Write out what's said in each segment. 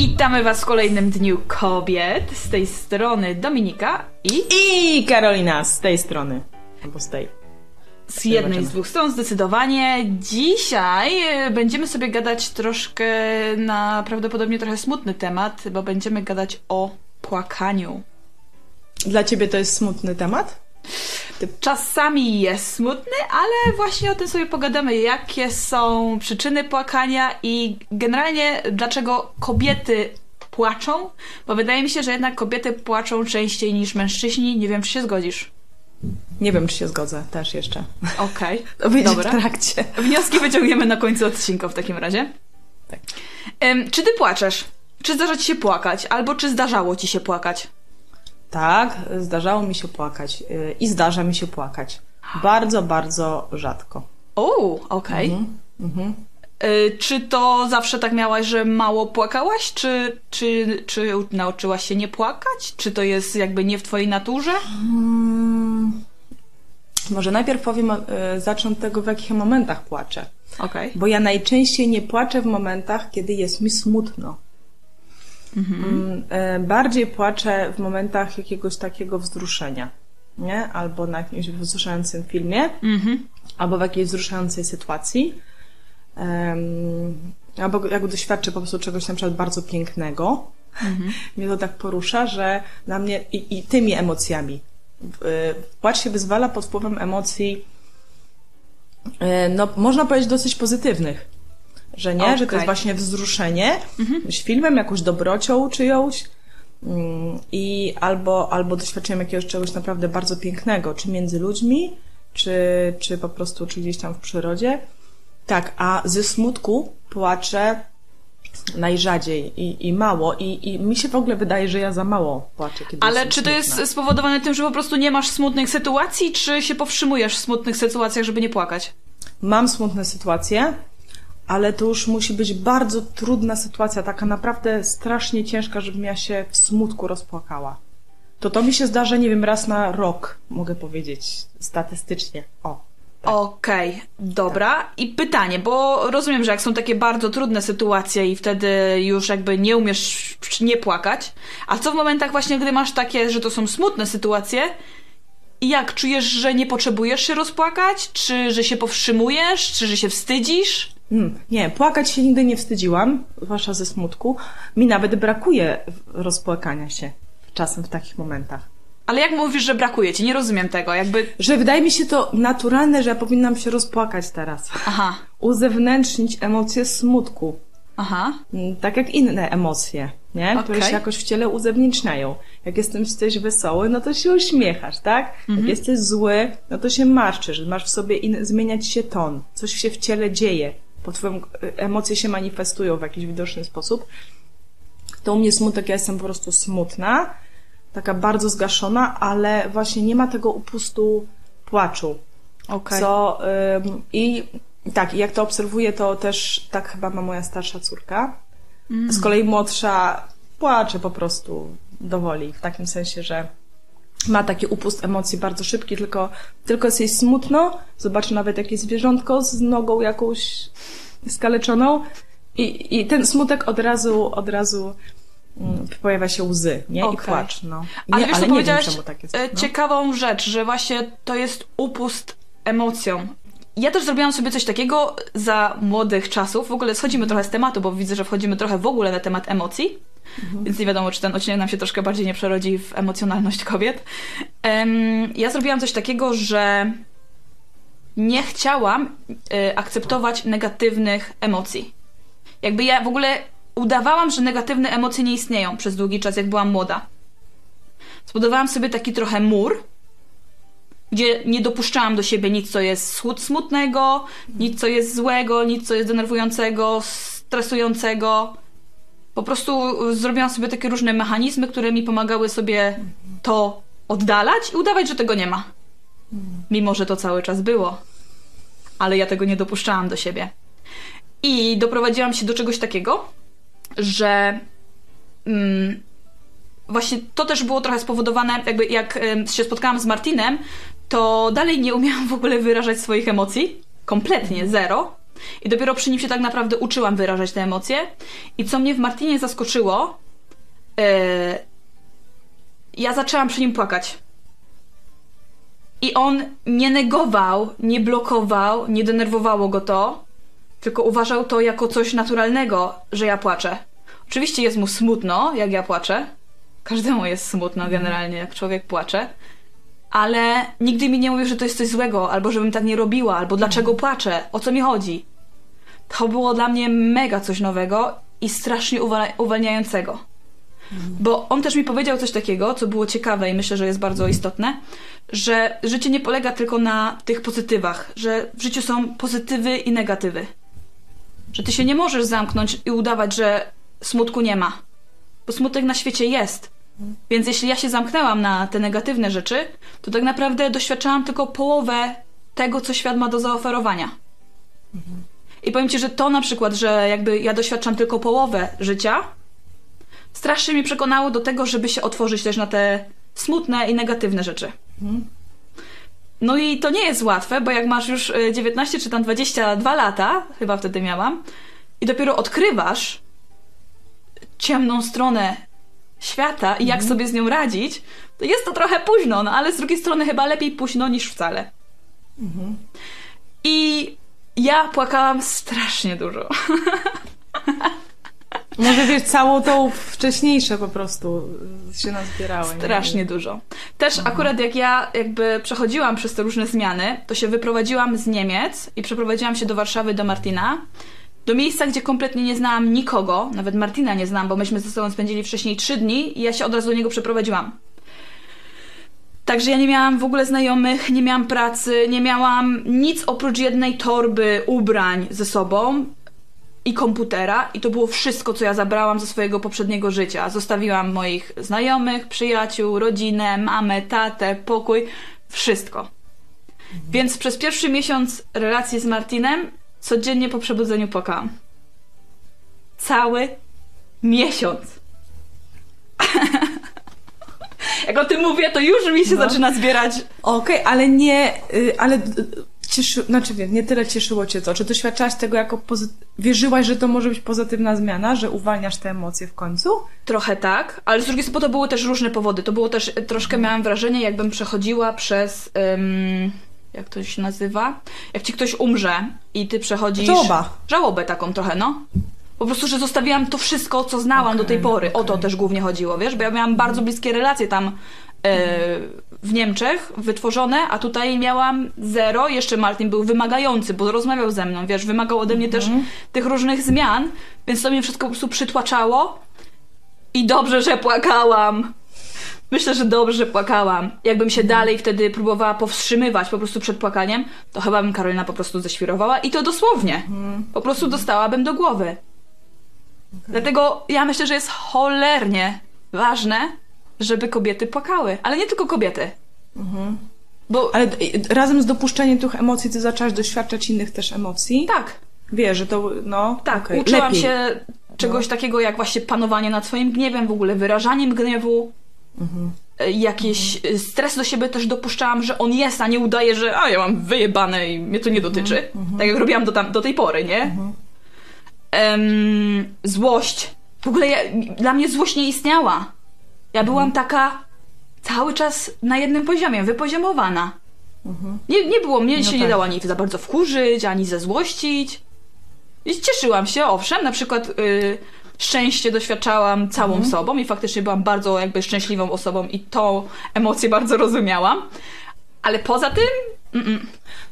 Witamy Was w kolejnym Dniu Kobiet. Z tej strony Dominika i I Karolina z tej strony. Albo z tej. z jednej z dwóch stron zdecydowanie. Dzisiaj e, będziemy sobie gadać troszkę na prawdopodobnie trochę smutny temat, bo będziemy gadać o płakaniu. Dla ciebie to jest smutny temat? Czasami jest smutny, ale właśnie o tym sobie pogadamy, jakie są przyczyny płakania i generalnie dlaczego kobiety płaczą, bo wydaje mi się, że jednak kobiety płaczą częściej niż mężczyźni. Nie wiem, czy się zgodzisz. Nie wiem, czy się zgodzę też jeszcze. Okej, będzie dobra. w trakcie. Wnioski wyciągniemy na końcu odcinka w takim razie. Tak. Em, czy ty płaczesz? Czy zdarza ci się płakać? Albo czy zdarzało ci się płakać? Tak, zdarzało mi się płakać. yy, I zdarza mi się płakać. Bardzo, bardzo rzadko. O, okej. Mhm. Y, Czy to zawsze tak miałaś, że mało płakałaś? Czy, czy, czy nauczyłaś się nie płakać? Czy to jest jakby nie w twojej naturze? Mm, Może najpierw powiem, yy, zacznę od tego, w jakich momentach płaczę. Okej. Bo ja najczęściej nie płaczę w momentach, kiedy jest mi smutno. Mm, e, Bardziej płaczę w momentach jakiegoś takiego wzruszenia, nie? Albo na jakimś wzruszającym filmie, Mhm. albo w jakiejś wzruszającej sytuacji. Em, albo jak doświadczę po prostu czegoś na przykład bardzo pięknego. Mnie to tak porusza, że na mnie i, i tymi emocjami. W- Płacz się wyzwala pod wpływem emocji, e, no można powiedzieć dosyć pozytywnych. Że nie, że to jest właśnie wzruszenie z filmem, jakąś dobrocią czyjąś mm, i albo, albo doświadczeniem jakiegoś czegoś naprawdę bardzo pięknego, czy między ludźmi, czy, czy po prostu, czy gdzieś tam w przyrodzie. Tak, a ze smutku płaczę najrzadziej i, i mało i, i mi się w ogóle wydaje, że ja za mało płaczę, kiedy Ale czy to smutna. jest spowodowane tym, że po prostu nie masz smutnych sytuacji, czy się powstrzymujesz w smutnych sytuacjach, żeby nie płakać? Mam smutne sytuacje, ale to już musi być bardzo trudna sytuacja, taka naprawdę strasznie ciężka, żebym ja się w smutku rozpłakała. To to mi się zdarza, nie wiem, raz na rok, mogę powiedzieć, statystycznie. O. Tak. Okej, dobra. I pytanie, bo rozumiem, że jak są takie bardzo trudne sytuacje i wtedy już jakby nie umiesz nie płakać, a co w momentach właśnie, gdy masz takie, że to są smutne sytuacje i jak czujesz, że nie potrzebujesz się rozpłakać, czy że się powstrzymujesz, czy że się wstydzisz? Hmm, nie, płakać się nigdy nie wstydziłam, zwłaszcza ze smutku. Mi nawet brakuje rozpłakania się czasem w takich momentach. Ale jak mówisz, że brakuje ci? Nie rozumiem tego, jakby... Że wydaje mi się to naturalne, że ja powinnam się rozpłakać teraz. Aha, Uzewnętrznić emocje smutku. aha, Mm, tak jak inne emocje, nie? które Okej. się jakoś w ciele uzewnętrzniają. Jak jesteś wesoły, no to się uśmiechasz, tak? Jak jesteś zły, no to się marszczysz, masz w sobie in, zmieniać się ton, coś się w ciele dzieje, pod wpływem y, emocje się manifestują w jakiś widoczny sposób. To u mnie smutek, ja jestem po prostu smutna, taka bardzo zgaszona, ale właśnie nie ma tego upustu płaczu. okej. Co ym, i tak, jak to obserwuję, to też tak chyba ma moja starsza córka. Z kolei młodsza płacze po prostu do woli, w takim sensie, że ma taki upust emocji bardzo szybki, tylko, tylko jest jej smutno, zobaczy nawet jakieś zwierzątko z nogą jakąś skaleczoną i, i ten smutek od razu, od razu mm, pojawia się łzy, nie? I Okej. płacz, no. Nie, Ale wiesz, co nie wiem, czemu tak jest. e, No. ciekawą rzecz, że właśnie to jest upust emocjom. Ja też zrobiłam sobie coś takiego za młodych czasów. W ogóle schodzimy trochę z tematu, bo widzę, że wchodzimy trochę w ogóle na temat emocji. Mhm. Więc nie wiadomo, czy ten odcinek nam się troszkę bardziej nie przerodzi w emocjonalność kobiet. Em, ja zrobiłam coś takiego, że nie chciałam e, akceptować negatywnych emocji. Jakby ja w ogóle udawałam, że negatywne emocje nie istnieją przez długi czas, jak byłam młoda. Zbudowałam sobie taki trochę mur, gdzie nie dopuszczałam do siebie nic, co jest smut- smutnego, nic, co jest złego, nic, co jest denerwującego, stresującego. Po prostu zrobiłam sobie takie różne mechanizmy, które mi pomagały sobie to oddalać i udawać, że tego nie ma. Mimo, że to cały czas było. Ale ja tego nie dopuszczałam do siebie. I doprowadziłam się do czegoś takiego, że mm, właśnie to też było trochę spowodowane, jakby jak się spotkałam z Martinem, to dalej nie umiałam w ogóle wyrażać swoich emocji. Kompletnie, zero. I dopiero przy nim się tak naprawdę uczyłam wyrażać te emocje. I co mnie w Martinie zaskoczyło, yy, ja zaczęłam przy nim płakać. I on nie negował, nie blokował, nie denerwowało go to, tylko uważał to jako coś naturalnego, że ja płaczę. Oczywiście jest mu smutno, jak ja płaczę. Każdemu jest smutno generalnie, jak człowiek płacze. Ale nigdy mi nie mówił, że to jest coś złego, albo żebym tak nie robiła, albo dlaczego płaczę, o co mi chodzi. To było dla mnie mega coś nowego i strasznie uwalniającego. Bo on też mi powiedział coś takiego, co było ciekawe i myślę, że jest bardzo istotne, że życie nie polega tylko na tych pozytywach, że w życiu są pozytywy i negatywy. Że ty się nie możesz zamknąć i udawać, że smutku nie ma. Bo smutek na świecie jest. Więc jeśli ja się zamknęłam na te negatywne rzeczy, to tak naprawdę doświadczałam tylko połowę tego, co świat ma do zaoferowania. I powiem ci, że to na przykład, że jakby ja doświadczam tylko połowę życia, strasznie mnie przekonało do tego, żeby się otworzyć też na te smutne i negatywne rzeczy. No i to nie jest łatwe, bo jak masz już 19 y, czy tam 22 lata, chyba wtedy miałam, i dopiero odkrywasz ciemną stronę świata i jak mhm. sobie z nią radzić, to jest to trochę późno, no ale z drugiej strony chyba lepiej późno niż wcale. Mhm. I ja płakałam strasznie dużo. Może wiesz, całą tą wcześniejsze po prostu się nazbierały. Strasznie nie? dużo. Też Aha. akurat jak ja jakby przechodziłam przez te różne zmiany, to się wyprowadziłam z Niemiec i przeprowadziłam się do Warszawy, do Martina. Do miejsca, gdzie kompletnie nie znałam nikogo, nawet Martina nie znam, bo myśmy ze sobą spędzili wcześniej trzy dni i ja się od razu do niego przeprowadziłam. Także ja nie miałam w ogóle znajomych, nie miałam pracy, nie miałam nic oprócz jednej torby ubrań ze sobą i komputera i to było wszystko, co ja zabrałam ze swojego poprzedniego życia. Zostawiłam moich znajomych, przyjaciół, rodzinę, mamę, tatę, pokój, wszystko. Więc przez pierwszy miesiąc relacji z Martinem codziennie po przebudzeniu płakałam. Cały miesiąc. Jak o tym mówię, to już mi się no. zaczyna zbierać. Okej, okay, ale nie, y, ale cieszy, znaczy wiem, nie tyle cieszyło cię to. Czy doświadczałaś tego jako pozy- wierzyłaś, że to może być pozytywna zmiana, że uwalniasz te emocje w końcu? Trochę tak, ale z drugiej strony to były też różne powody. To było też, troszkę miałam wrażenie, jakbym przechodziła przez... Um, jak to się nazywa? Jak ci ktoś umrze i ty przechodzisz... Żałoba. Żałobę taką trochę, no. Po prostu, że zostawiłam to wszystko, co znałam okay, do tej pory. Okay. O to też głównie chodziło, wiesz? Bo ja miałam bardzo bliskie relacje tam E, w Niemczech wytworzone, a tutaj miałam zero. Jeszcze Martin był wymagający, bo rozmawiał ze mną, wiesz, wymagał ode mnie też mhm. tych różnych zmian, więc to mnie wszystko po prostu przytłaczało. I dobrze, że płakałam. Myślę, że dobrze, że płakałam. Jakbym się dalej wtedy próbowała powstrzymywać po prostu przed płakaniem, to chyba bym Karolina po prostu ześwirowała i to dosłownie. Mhm. Po prostu dostałabym do głowy. Okay. Dlatego ja myślę, że jest cholernie ważne, żeby kobiety płakały. Ale nie tylko kobiety. Mhm. Bo... Ale razem z dopuszczeniem tych emocji ty zaczęłaś doświadczać innych też emocji? Tak. Wiesz, że to, no... Tak, okay. uczyłam Lepiej. się czegoś no. takiego jak właśnie panowanie nad swoim gniewem, w ogóle wyrażaniem gniewu. Mhm. E, jakiś mhm. stres do siebie też dopuszczałam, że on jest, a nie udaje, że a ja mam wyjebane i mnie to nie dotyczy. Mhm. mhm. Tak jak robiłam do, tam, do tej pory, nie? Um, złość. W ogóle ja, dla mnie złość nie istniała. Ja byłam mhm. taka cały czas na jednym poziomie, wypoziomowana. Mhm. Nie, nie było, mnie no się tak. nie dało ani za bardzo wkurzyć, ani zezłościć. I cieszyłam się, owszem, na przykład y, szczęście doświadczałam całą mhm. sobą i faktycznie byłam bardzo jakby szczęśliwą osobą i tą emocję bardzo rozumiałam. Ale poza tym... Mm -mm.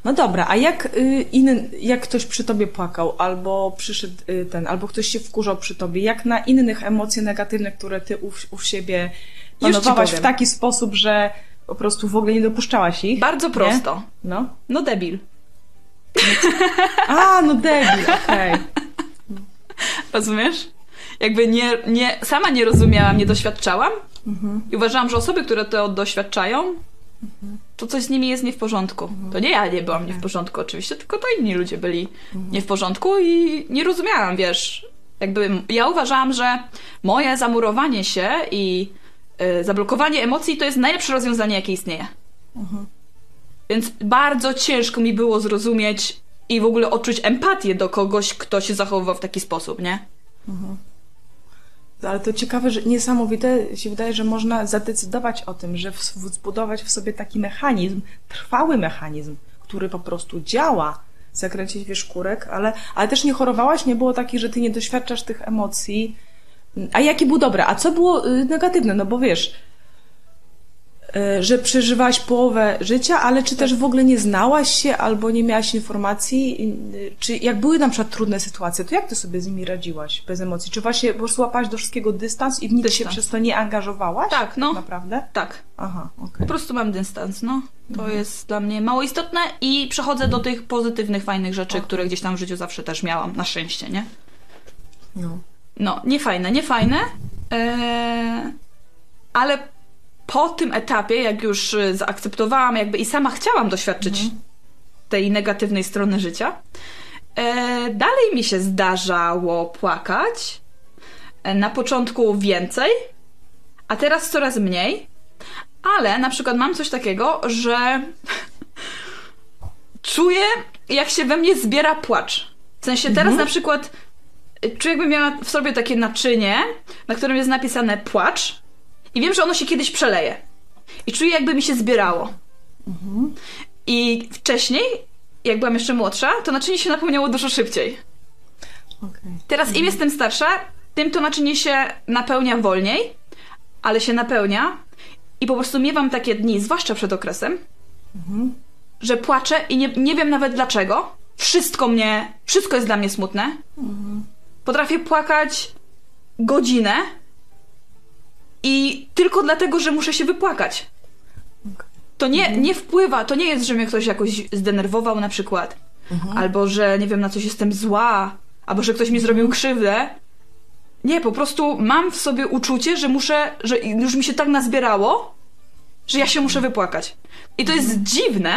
No dobra, a jak y, inny, jak ktoś przy tobie płakał, albo przyszedł y, ten, albo ktoś się wkurzał przy tobie, jak na innych emocje negatywne, które ty u, u siebie panowałaś w taki sposób, że po prostu w ogóle nie dopuszczałaś ich? Bardzo prosto. Nie? No. No debil. A, no debil, okej. Okay. Rozumiesz? Jakby nie, nie, sama nie rozumiałam, nie doświadczałam mhm. i uważałam, że osoby, które to doświadczają, mhm to coś z nimi jest nie w porządku. Mhm. To nie ja nie byłam nie w porządku oczywiście, tylko to inni ludzie byli mhm. nie w porządku i nie rozumiałam, wiesz. Jakby ja uważałam, że moje zamurowanie się i y, zablokowanie emocji to jest najlepsze rozwiązanie, jakie istnieje. Mhm. Więc bardzo ciężko mi było zrozumieć i w ogóle odczuć empatię do kogoś, kto się zachowywał w taki sposób, nie? Ale to ciekawe, że niesamowite się wydaje, że można zadecydować o tym, że zbudować w sobie taki mechanizm, trwały mechanizm, który po prostu działa, zakręcić wieszkurek, ale, ale też nie chorowałaś, nie było takich, że ty nie doświadczasz tych emocji. A jakie było dobre? A co było y, negatywne? No bo wiesz, że przeżywałaś połowę życia, ale czy też w ogóle nie znałaś się albo nie miałaś informacji? Czy jak były na przykład trudne sytuacje, to jak ty sobie z nimi radziłaś bez emocji? Czy właśnie po prostu łapałaś do wszystkiego dystans i w nic się przez to nie angażowałaś? Tak, no. Naprawdę? Tak. Aha, okej. Po prostu mam dystans, no. To jest dla mnie mało istotne i przechodzę do tych pozytywnych, fajnych rzeczy, które gdzieś tam w życiu zawsze też miałam, na szczęście, nie? No. No, nie fajne, nie fajne, eee, ale po tym etapie, jak już y, zaakceptowałam jakby i sama chciałam doświadczyć tej negatywnej strony życia, eee, dalej mi się zdarzało płakać. E, Na początku więcej, a teraz coraz mniej. Ale na przykład mam coś takiego, że czuję, jak się we mnie zbiera płacz. W sensie teraz na przykład y, czuję, jakbym miała w sobie takie naczynie, na którym jest napisane płacz i wiem, że ono się kiedyś przeleje. I czuję, jakby mi się zbierało. I wcześniej, jak byłam jeszcze młodsza, to naczynie się napełniało dużo szybciej. Okej. Teraz im jestem starsza, tym to naczynie się napełnia wolniej, ale się napełnia i po prostu miewam takie dni, zwłaszcza przed okresem, że płaczę i nie, nie wiem nawet dlaczego. Wszystko mnie, wszystko jest dla mnie smutne. Potrafię płakać godzinę i tylko dlatego, że muszę się wypłakać. To nie, nie wpływa, to nie jest, że mnie ktoś jakoś zdenerwował na przykład, albo że nie wiem, na coś jestem zła, albo że ktoś mi zrobił krzywdę. Nie, po prostu mam w sobie uczucie, że muszę, że już mi się tak nazbierało, że ja się muszę wypłakać. I to jest dziwne.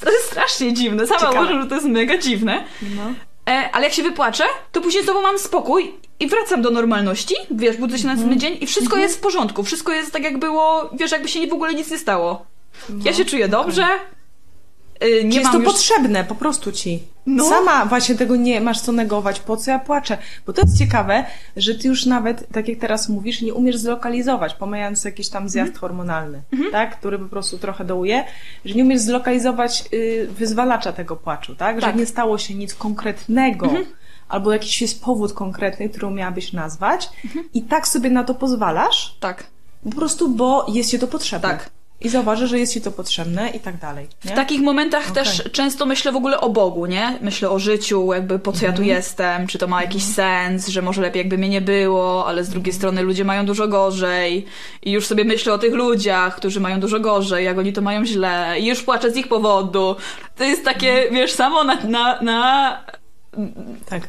To jest strasznie dziwne. Sama Ciekawe. uważam, że to jest mega dziwne. No. E, ale jak się wypłaczę, to później znowu mam spokój i wracam do normalności. Wiesz, budzę się na następny dzień i wszystko jest w porządku. Wszystko jest tak, jak było, wiesz, jakby się w ogóle nic nie stało. Ja się czuję dobrze. Y, nie jest to już... potrzebne po prostu ci. No. Sama właśnie tego nie masz co negować, po co ja płaczę. Bo to jest ciekawe, że ty już nawet, tak jak teraz mówisz, nie umiesz zlokalizować, pomijając jakiś tam zjazd Mhm. hormonalny, tak? Który po prostu trochę dołuje, że nie umiesz zlokalizować y, wyzwalacza tego płaczu, tak? Że Tak. nie stało się nic konkretnego. Albo jakiś jest powód konkretny, który miałabyś nazwać i tak sobie na to pozwalasz, Tak. po prostu, bo jest ci to potrzebne. Tak. I zauważysz, że jest ci to potrzebne i tak dalej. Nie? W takich momentach Okej. też często myślę w ogóle o Bogu, nie? Myślę o życiu, jakby po co ja tu jestem, czy to ma jakiś sens, że może lepiej jakby mnie nie było, ale z drugiej strony ludzie mają dużo gorzej i już sobie myślę o tych ludziach, którzy mają dużo gorzej, jak oni to mają źle i już płaczę z ich powodu. To jest takie, wiesz, samo na, na, na Tak.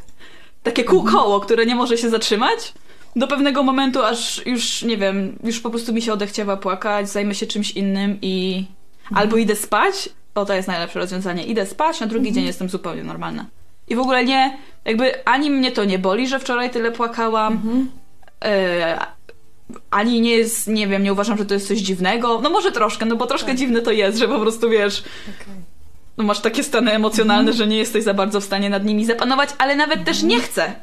takie kół koło, które nie może się zatrzymać. Do pewnego momentu, aż już, nie wiem, już po prostu mi się odechciewa płakać, zajmę się czymś innym i albo idę spać, o to jest najlepsze rozwiązanie, idę spać, na drugi dzień jestem zupełnie normalna. I w ogóle nie, jakby ani mnie to nie boli, że wczoraj tyle płakałam, e, ani nie jest, nie wiem, nie uważam, że to jest coś dziwnego. No może troszkę, no bo troszkę dziwne to jest, że po prostu wiesz, Okej. no masz takie stany emocjonalne, że nie jesteś za bardzo w stanie nad nimi zapanować, ale nawet też nie chcę.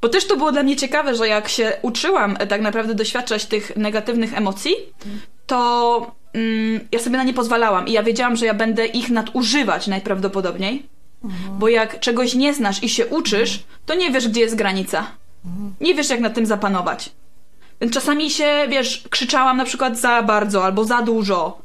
Bo też to było dla mnie ciekawe, że jak się uczyłam e, tak naprawdę doświadczać tych negatywnych emocji, to mm, ja sobie na nie pozwalałam i ja wiedziałam, że ja będę ich nadużywać najprawdopodobniej. Bo jak czegoś nie znasz i się uczysz, to nie wiesz, gdzie jest granica. Nie wiesz, jak nad tym zapanować. Więc czasami się, wiesz, krzyczałam na przykład za bardzo albo za dużo.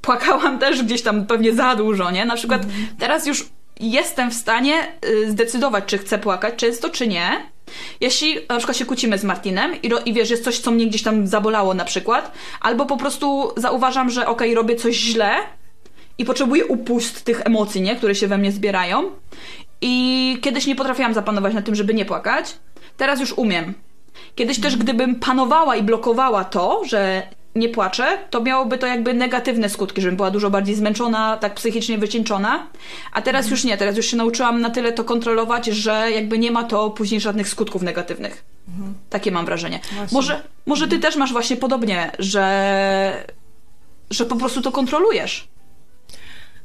Płakałam też gdzieś tam pewnie za dużo, nie? Na przykład teraz już jestem w stanie y, zdecydować, czy chcę płakać często, czy nie. Jeśli na przykład się kłócimy z Martinem i, i wiesz, jest coś, co mnie gdzieś tam zabolało na przykład, albo po prostu zauważam, że okej, robię coś źle i potrzebuję upust tych emocji, nie? Które się we mnie zbierają. I kiedyś nie potrafiłam zapanować na tym, żeby nie płakać. Teraz już umiem. Kiedyś też, gdybym panowała i blokowała to, że nie płaczę, to miałoby to jakby negatywne skutki, żebym była dużo bardziej zmęczona, tak psychicznie wycieńczona. A teraz już nie, teraz już się nauczyłam na tyle to kontrolować, że jakby nie ma to później żadnych skutków negatywnych. Takie mam wrażenie. Właśnie. Może, może ty też masz właśnie podobnie, że, że po prostu to kontrolujesz.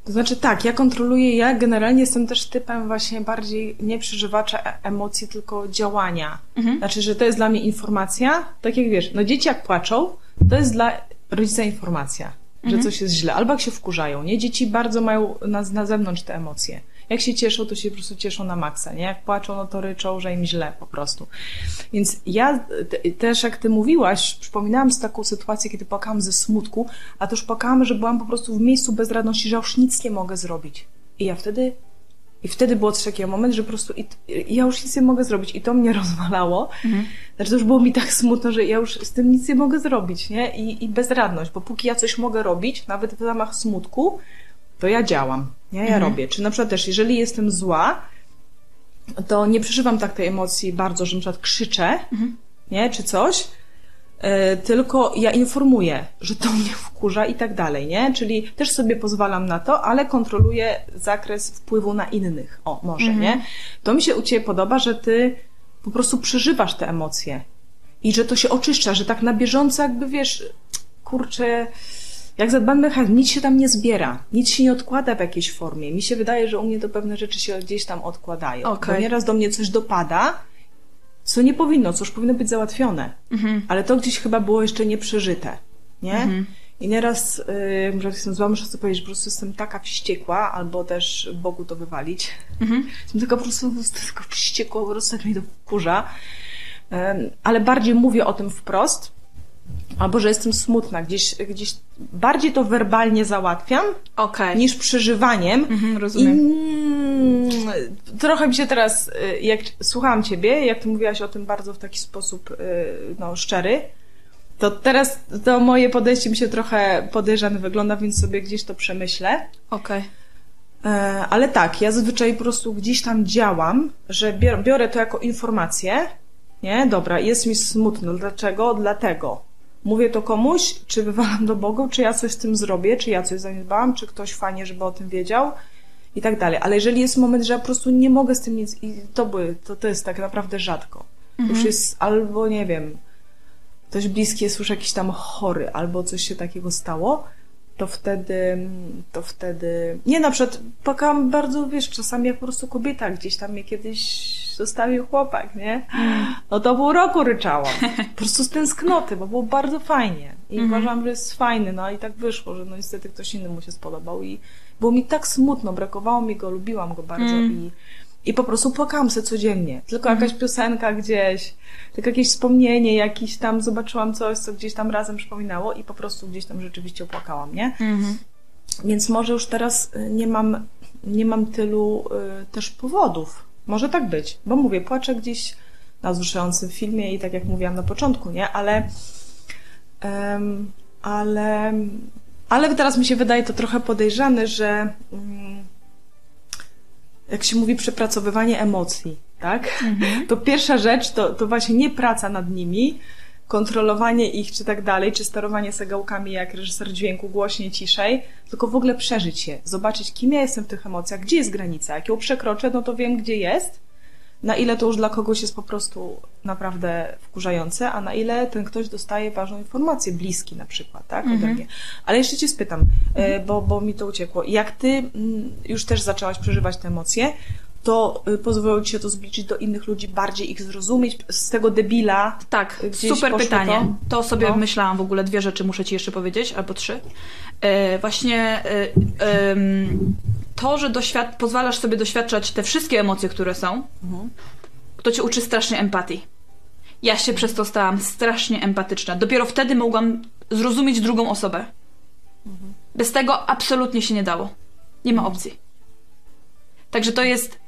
To znaczy tak, ja kontroluję, ja generalnie jestem też typem właśnie bardziej nie przeżywacza e- emocji, tylko działania. Mhm. Znaczy, że to jest dla mnie informacja, tak jak wiesz, no dzieci jak płaczą, to jest dla rodzica informacja, że Mhm. coś jest źle, albo jak się wkurzają, nie? Dzieci bardzo mają na, na zewnątrz te emocje. Jak się cieszą, to się po prostu cieszą na maksa, nie? Jak płaczą, no to ryczą, że im źle po prostu. Więc ja te, też, jak ty mówiłaś, przypominałam sobie taką sytuację, kiedy płakałam ze smutku, a też płakałam, że byłam po prostu w miejscu bezradności, że już nic nie mogę zrobić. I ja wtedy, i wtedy było takiego moment, że po prostu i, i ja już nic nie mogę zrobić i to mnie rozwalało. Znaczy to już było mi tak smutno, że ja już z tym nic nie mogę zrobić, nie? I, i bezradność, bo póki ja coś mogę robić, nawet w ramach smutku, to ja działam, nie? Ja Mhm. robię. Czy na przykład też, jeżeli jestem zła, to nie przeżywam tak tej emocji bardzo, że na przykład krzyczę, nie? Czy coś, tylko ja informuję, że to mnie wkurza i tak dalej, nie? Czyli też sobie pozwalam na to, ale kontroluję zakres wpływu na innych. O, może, nie? To mi się u Ciebie podoba, że Ty po prostu przeżywasz te emocje i że to się oczyszcza, że tak na bieżąco jakby, wiesz, kurczę, jak zadbany mechanizm, nic się tam nie zbiera, nic się nie odkłada w jakiejś formie. Mi się wydaje, że u mnie to pewne rzeczy się gdzieś tam odkładają. Okej. Bo nieraz do mnie coś dopada, co nie powinno, co już powinno być załatwione. Mhm. Ale to gdzieś chyba było jeszcze nieprzeżyte, nie? I nieraz, yy, że jestem zła, muszę sobie powiedzieć, po prostu jestem taka wściekła, albo też Bogu to wywalić. Mhm. Jestem taka po prostu, taka wściekła, po prostu tak mnie to wkurza. Em, ale bardziej mówię o tym wprost, albo że jestem smutna, gdzieś, gdzieś bardziej to werbalnie załatwiam, Okej. niż przeżywaniem. Mhm, I rozumiem. mm, trochę mi się teraz, y, jak słuchałam Ciebie, jak Ty mówiłaś o tym bardzo w taki sposób y, no, szczery, to teraz to moje podejście mi się trochę podejrzane wygląda, więc sobie gdzieś to przemyślę. Okej. E, Ale tak, ja zazwyczaj po prostu gdzieś tam działam, że bior- biorę to jako informację, nie? Dobra, jest mi smutno. Dlaczego? Dlatego. Mówię to komuś, czy wywalam do Bogu, czy ja coś z tym zrobię, czy ja coś zaniedbałam, czy ktoś fajnie, żeby o tym wiedział i tak dalej. Ale jeżeli jest moment, że ja po prostu nie mogę z tym nic i to by, to, to jest tak naprawdę rzadko. Już jest albo, nie wiem, ktoś bliski jest już jakiś tam chory, albo coś się takiego stało, to wtedy, to wtedy, nie na przykład płakałam bardzo, wiesz, czasami jak po prostu kobieta gdzieś tam mnie kiedyś zostawił chłopak, nie? No to pół roku ryczałam. Po prostu z tęsknoty, bo było bardzo fajnie. I uważam, że jest fajny, no i tak wyszło, że no niestety ktoś inny mu się spodobał i było mi tak smutno, brakowało mi go, lubiłam go bardzo i i po prostu płakałam se codziennie. Tylko jakaś piosenka gdzieś, tylko jakieś wspomnienie, jakiś tam zobaczyłam coś, co gdzieś tam razem przypominało i po prostu gdzieś tam rzeczywiście płakałam, nie? Mhm. Więc może już teraz y, nie mam, nie mam tylu y, też powodów. Może tak być, bo mówię, płaczę gdzieś na wzruszającym filmie i tak jak mówiłam na początku, nie? Ale, em, ale, ale teraz mi się wydaje to trochę podejrzane, że mm, jak się mówi przepracowywanie emocji, tak? To pierwsza rzecz to, to właśnie nie praca nad nimi, kontrolowanie ich czy tak dalej, czy sterowanie segałkami jak reżyser dźwięku głośniej, ciszej, tylko w ogóle przeżyć je, zobaczyć kim ja jestem w tych emocjach, gdzie jest granica, jak ją przekroczę, no to wiem gdzie jest, na ile to już dla kogoś jest po prostu naprawdę wkurzające, a na ile ten ktoś dostaje ważną informację, bliski na przykład, tak, ode mnie. Ale jeszcze Cię spytam, e, bo, bo mi to uciekło. Jak Ty mm, już też zaczęłaś przeżywać te emocje, to y, pozwoliło Ci się to zbliżyć do innych ludzi, bardziej ich zrozumieć, z tego debila Tak, super pytanie. to? To, sobie No. myślałam w ogóle, dwie rzeczy muszę Ci jeszcze powiedzieć, albo trzy. E, właśnie e, em, to, że doświad- pozwalasz sobie doświadczać te wszystkie emocje, które są, to Cię uczy strasznie empatii. Ja się przez to stałam strasznie empatyczna. Dopiero wtedy mogłam zrozumieć drugą osobę. Bez tego absolutnie się nie dało. Nie ma opcji. Także to jest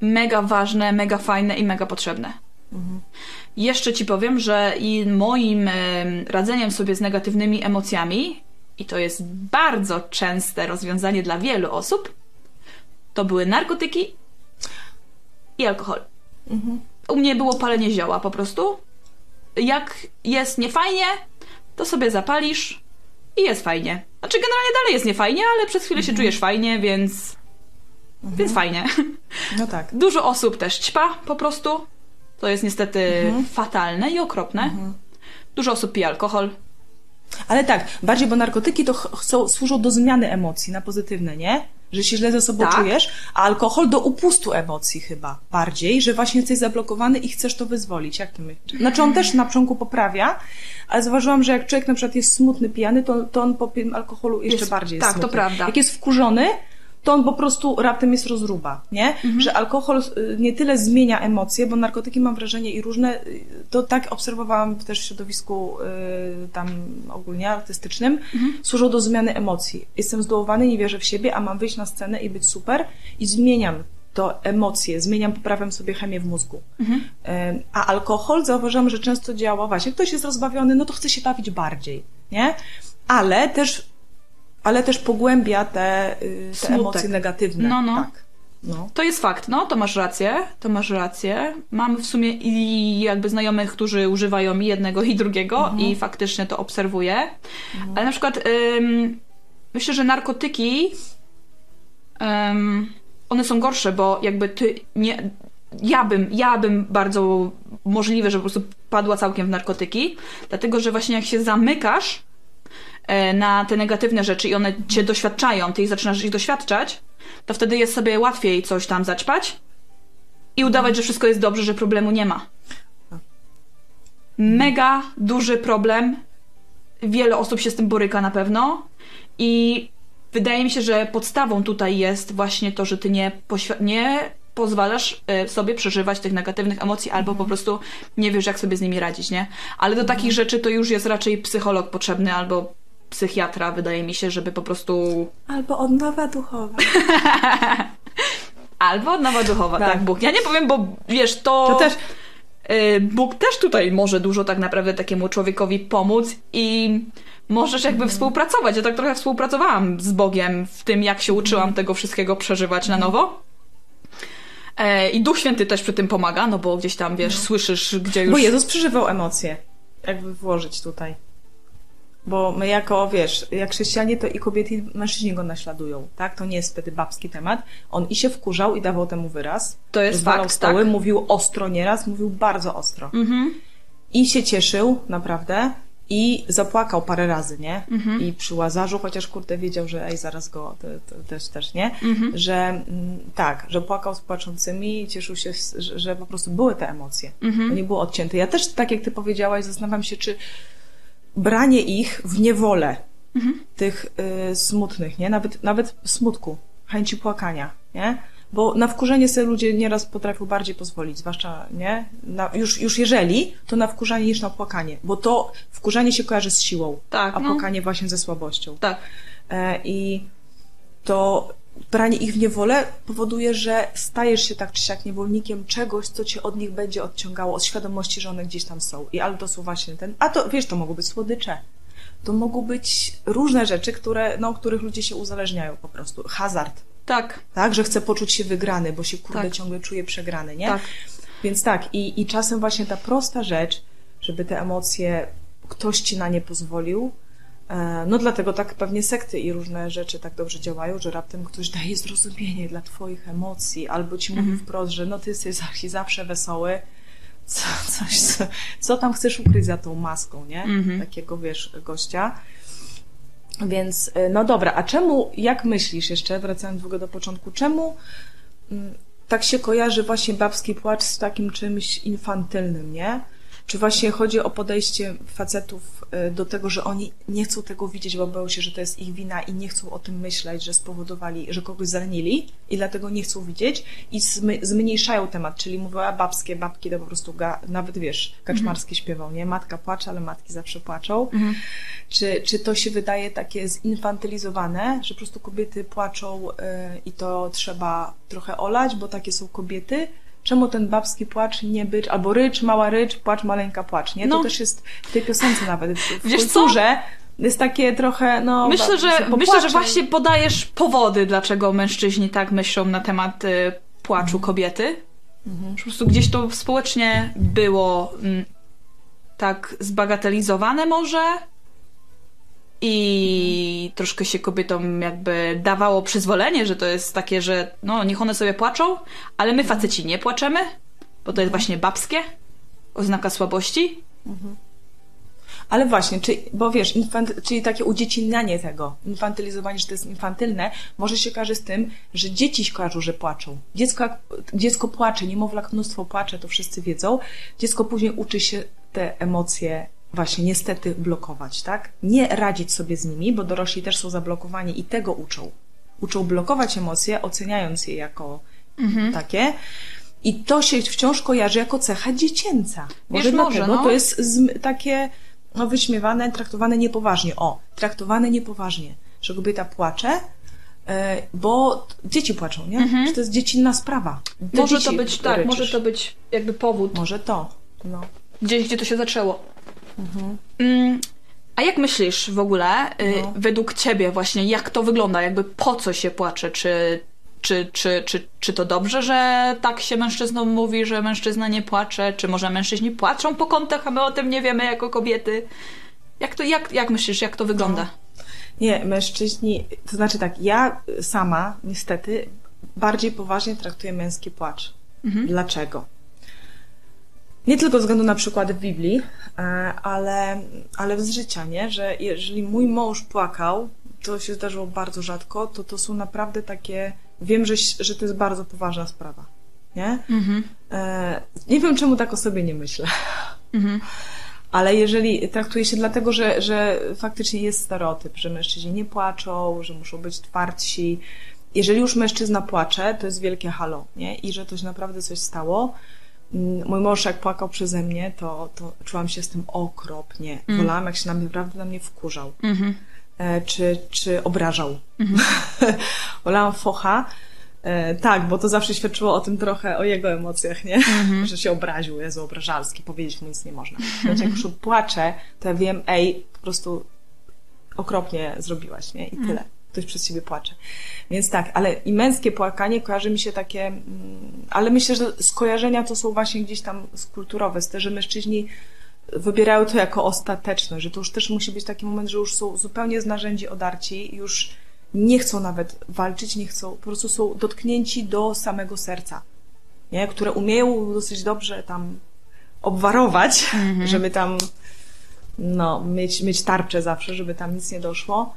mega ważne, mega fajne i mega potrzebne. Jeszcze ci powiem, że i moim em, radzeniem sobie z negatywnymi emocjami, i to jest bardzo częste rozwiązanie dla wielu osób, to były narkotyki i alkohol. U mnie było palenie zioła po prostu. Jak jest niefajnie, to sobie zapalisz i jest fajnie. Znaczy generalnie dalej jest niefajnie, ale przez chwilę się czujesz fajnie, więc... Więc fajnie. No tak. Dużo osób też ćpa po prostu. To jest niestety fatalne i okropne. Dużo osób pije alkohol. Ale tak, bardziej, bo narkotyki to ch- chcą, służą do zmiany emocji na pozytywne, nie? że się źle ze sobą Tak. czujesz, a alkohol do upustu emocji chyba bardziej, że właśnie jesteś zablokowany i chcesz to wyzwolić. Jak ty myślisz? Znaczy on też na początku poprawia, ale zauważyłam, że jak człowiek na przykład jest smutny, pijany, to, to on po alkoholu jeszcze Jest- bardziej jest tak, to smutny. prawda. Jak jest wkurzony, to on po prostu raptem jest rozruba, nie? Mhm. Że alkohol y, nie tyle zmienia emocje, bo narkotyki mam wrażenie i różne, y, to tak obserwowałam też w środowisku y, tam ogólnie artystycznym, Mhm. służą do zmiany emocji. Jestem zdołowany, nie wierzę w siebie, a mam wyjść na scenę i być super i zmieniam to emocje, zmieniam, poprawiam sobie chemię w mózgu. Mhm. Y, A alkohol zauważyłam, że często działa właśnie, ktoś jest rozbawiony, no to chce się bawić bardziej, nie? Ale też, ale też pogłębia te, y, te emocje negatywne. No, no. Tak. No. To jest fakt, no to masz rację, to masz rację. Mam w sumie i jakby znajomych, którzy używają i jednego i drugiego i faktycznie to obserwuję. Ale na przykład ym, myślę, że narkotyki ym, one są gorsze, bo jakby ty nie... Ja bym, ja bym bardzo możliwe, że po prostu padła całkiem w narkotyki, dlatego że właśnie jak się zamykasz na te negatywne rzeczy i one cię doświadczają, ty ich zaczynasz ich doświadczać, to wtedy jest sobie łatwiej coś tam zaćpać i udawać, że wszystko jest dobrze, że problemu nie ma. Mega duży problem. Wiele osób się z tym boryka na pewno i wydaje mi się, że podstawą tutaj jest właśnie to, że ty nie, nie pozwalasz e, sobie przeżywać tych negatywnych emocji albo po prostu nie wiesz, jak sobie z nimi radzić, nie? Ale do takich rzeczy to już jest raczej psycholog potrzebny albo psychiatra, wydaje mi się, żeby po prostu Albo odnowa duchowa. Albo odnowa duchowa, tak. Tak. Bóg. Ja nie powiem, bo wiesz, to. To też y, Bóg też tutaj może dużo tak naprawdę takiemu człowiekowi pomóc i możesz jakby Mhm. współpracować. Ja tak trochę współpracowałam z Bogiem w tym, jak się uczyłam Mhm. tego wszystkiego przeżywać na nowo. E, I Duch Święty też przy tym pomaga, no bo gdzieś tam, wiesz, słyszysz, gdzie już... Bo Jezus przeżywał emocje. Jakby włożyć tutaj. Bo my jako, wiesz, jak chrześcijanie, to i kobiety, i mężczyźni go naśladują, tak? To nie jest wtedy babski temat. On i się wkurzał i dawał temu wyraz. To jest fakt, stoły, tak. mówił ostro nieraz, mówił bardzo ostro. Mhm. I się cieszył, naprawdę. I zapłakał parę razy, nie? Mhm. I przy Łazarzu, chociaż kurde wiedział, że ej, zaraz go to, to, też, też, nie? Mhm. Że mm, tak, że płakał z płaczącymi i cieszył się, że, że po prostu były te emocje. Mhm. To nie było odcięte. Ja też, tak jak ty powiedziałaś, zastanawiam się, czy branie ich w niewolę, Mhm. tych y, smutnych, nie? Nawet, nawet smutku, chęci płakania, nie? Bo na wkurzenie sobie ludzie nieraz potrafią bardziej pozwolić, zwłaszcza, nie? Na, już, już jeżeli, to na wkurzanie niż na płakanie, bo to wkurzanie się kojarzy z siłą, Tak, a no. płakanie właśnie ze słabością. Tak. E, I to branie ich w niewolę powoduje, że stajesz się tak czy siak niewolnikiem czegoś, co cię od nich będzie odciągało, od świadomości, że one gdzieś tam są. I albo to są właśnie ten. A to wiesz, to mogą być słodycze. To mogą być różne rzeczy, które, no, których ludzie się uzależniają po prostu. Hazard, Tak. tak? Że chce poczuć się wygrany, bo się kurde Tak. ciągle czuje przegrany, nie? Tak. Więc tak, i, i czasem właśnie ta prosta rzecz, żeby te emocje, ktoś ci na nie pozwolił, no dlatego tak pewnie sekty i różne rzeczy tak dobrze działają, że raptem ktoś daje zrozumienie dla twoich emocji, albo ci mówi wprost, że no ty jesteś za- zawsze wesoły, co, coś, co, co tam chcesz ukryć za tą maską, nie? Mhm. Takiego, wiesz, gościa. Więc, e, no dobra, a czemu, jak myślisz jeszcze, wracając ogóle do początku, czemu mm, tak się kojarzy właśnie babski płacz z takim czymś infantylnym, nie? Czy właśnie chodzi o podejście facetów do tego, że oni nie chcą tego widzieć, bo boją się, że to jest ich wina i nie chcą o tym myśleć, że spowodowali, że kogoś zranili i dlatego nie chcą widzieć i zmniejszają temat, czyli mówią, a babskie babki to po prostu, ga, nawet wiesz, kaczmarskie śpiewał, nie? Matka płacze, ale matki zawsze płaczą. Czy, czy to się wydaje takie zinfantylizowane, że po prostu kobiety płaczą y, i to trzeba trochę olać, bo takie są kobiety? Czemu ten babski płacz nie być, albo rycz, mała rycz, płacz, maleńka płacz, nie? No. To też jest w tej piosence nawet, w Wiesz co? kulturze jest takie trochę, no... Myślę, że, myślę, że właśnie podajesz powody, dlaczego mężczyźni tak myślą na temat y, płaczu kobiety. Że Po prostu gdzieś to społecznie było mm, tak zbagatelizowane może i troszkę się kobietom jakby dawało przyzwolenie, że to jest takie, że no niech one sobie płaczą, ale my faceci nie płaczemy, bo to jest właśnie babskie, oznaka słabości. Ale właśnie, czy, bo wiesz, czyli takie udziecinnianie tego, infantylizowanie, że to jest infantylne, może się kojarzy z tym, że dzieci kojarzą, że płaczą. Dziecko, jak, dziecko płacze, niemowlak mnóstwo płacze, to wszyscy wiedzą. Dziecko później uczy się te emocje właśnie niestety blokować, tak? Nie radzić sobie z nimi, bo dorośli też są zablokowani i tego uczą. Uczą blokować emocje, oceniając je jako mhm. takie. I to się wciąż kojarzy jako cecha dziecięca. Może Wiesz, dlatego może, no. to jest takie no, wyśmiewane, traktowane niepoważnie. O, traktowane niepoważnie, że kobieta płacze, e, bo dzieci płaczą, nie? Mhm. Że to jest dziecinna sprawa. Te może to być, tak, ryczysz. może to być jakby powód. Może to, no. Gdzieś, gdzie to się zaczęło. Mhm. A jak myślisz w ogóle, y, no. według ciebie właśnie, jak to wygląda? Jakby po co się płacze? Czy czy, czy, czy, czy to dobrze, że tak się mężczyznom mówi, że mężczyzna nie płacze? Czy może mężczyźni płaczą po kątach, a my o tym nie wiemy jako kobiety? Jak, to, jak, jak myślisz, jak to wygląda? No. Nie, mężczyźni, to znaczy tak, ja sama niestety bardziej poważnie traktuję męski płacz. Mhm. Dlaczego? Nie tylko ze względu na przykład w Biblii, e, ale, ale z życia, nie? Że jeżeli mój mąż płakał, to się zdarzyło bardzo rzadko, to to są naprawdę takie wiem, że, że to jest bardzo poważna sprawa. Nie? Mhm. E, nie wiem, czemu tak o sobie nie myślę. Mhm. Ale jeżeli traktuje się dlatego, że, że faktycznie jest stereotyp, że mężczyźni nie płaczą, że muszą być twardsi. Jeżeli już mężczyzna płacze, to jest wielkie halo, nie? I że to się naprawdę coś stało. Mm, mój mąż jak płakał przeze mnie, to, to czułam się z tym okropnie. Mm. Wolałam, jak się naprawdę na mnie wkurzał. Mm-hmm. E, czy, czy obrażał. Mhm. Olałam focha. E, tak, bo to zawsze świadczyło o tym trochę, o jego emocjach, nie? Mhm. Że się obraził, Jezu, obrażalski, powiedzieć mu nic nie można. Więc jak już płaczę, to ja wiem, ej, po prostu okropnie zrobiłaś, nie? I mhm. tyle. Ktoś przez siebie płacze. Więc tak, ale i męskie płakanie kojarzy mi się takie, mm, ale myślę, że skojarzenia to są właśnie gdzieś tam kulturowe, z te, że mężczyźni wybierają to jako ostateczne, że to już też musi być taki moment, że już są zupełnie z narzędzi odarci, już nie chcą nawet walczyć, nie chcą, po prostu są dotknięci do samego serca, nie? które umieją dosyć dobrze tam obwarować, mhm. żeby tam no, mieć, mieć tarczę zawsze, żeby tam nic nie doszło.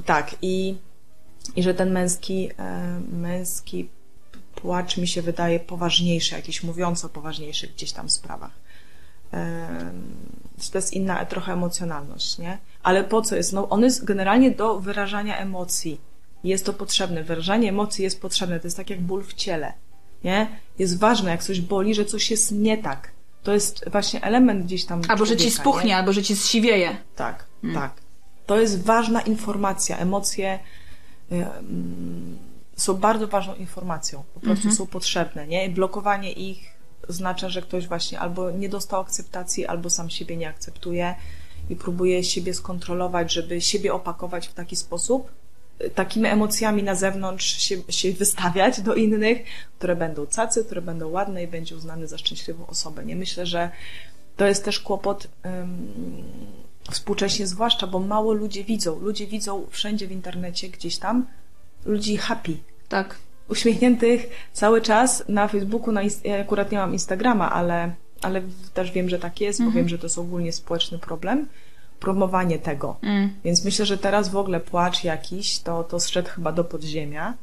Mm, tak, i, i że ten męski, e, męski płacz mi się wydaje poważniejszy, jakiś mówiąco poważniejszy w gdzieś tam sprawach to jest inna trochę emocjonalność, nie? Ale po co jest? No, on jest generalnie do wyrażania emocji. Jest to potrzebne. Wyrażanie emocji jest potrzebne. To jest tak jak ból w ciele, nie? Jest ważne, jak coś boli, że coś jest nie tak. To jest właśnie element gdzieś tam. Albo że ci spuchnie, nie? albo że ci zsiwieje. Tak, hmm. tak. To jest ważna informacja. Emocje y, są bardzo ważną informacją. Po prostu mm -hmm. są potrzebne, nie? Blokowanie ich oznacza, że ktoś właśnie albo nie dostał akceptacji, albo sam siebie nie akceptuje i próbuje siebie skontrolować, żeby siebie opakować w taki sposób, takimi emocjami na zewnątrz się, się wystawiać do innych, które będą cacy, które będą ładne i będzie uznany za szczęśliwą osobę. Nie myślę, że to jest też kłopot um, współcześnie, zwłaszcza, bo mało ludzie widzą. Ludzie widzą wszędzie w internecie, gdzieś tam, ludzi happy. Tak uśmiechniętych cały czas na Facebooku, na ja akurat nie mam Instagrama, ale, ale też wiem, że tak jest, mhm. bo wiem, że to jest ogólnie społeczny problem, promowanie tego. Mm. Więc myślę, że teraz w ogóle płacz jakiś, to, to zszedł chyba do podziemia.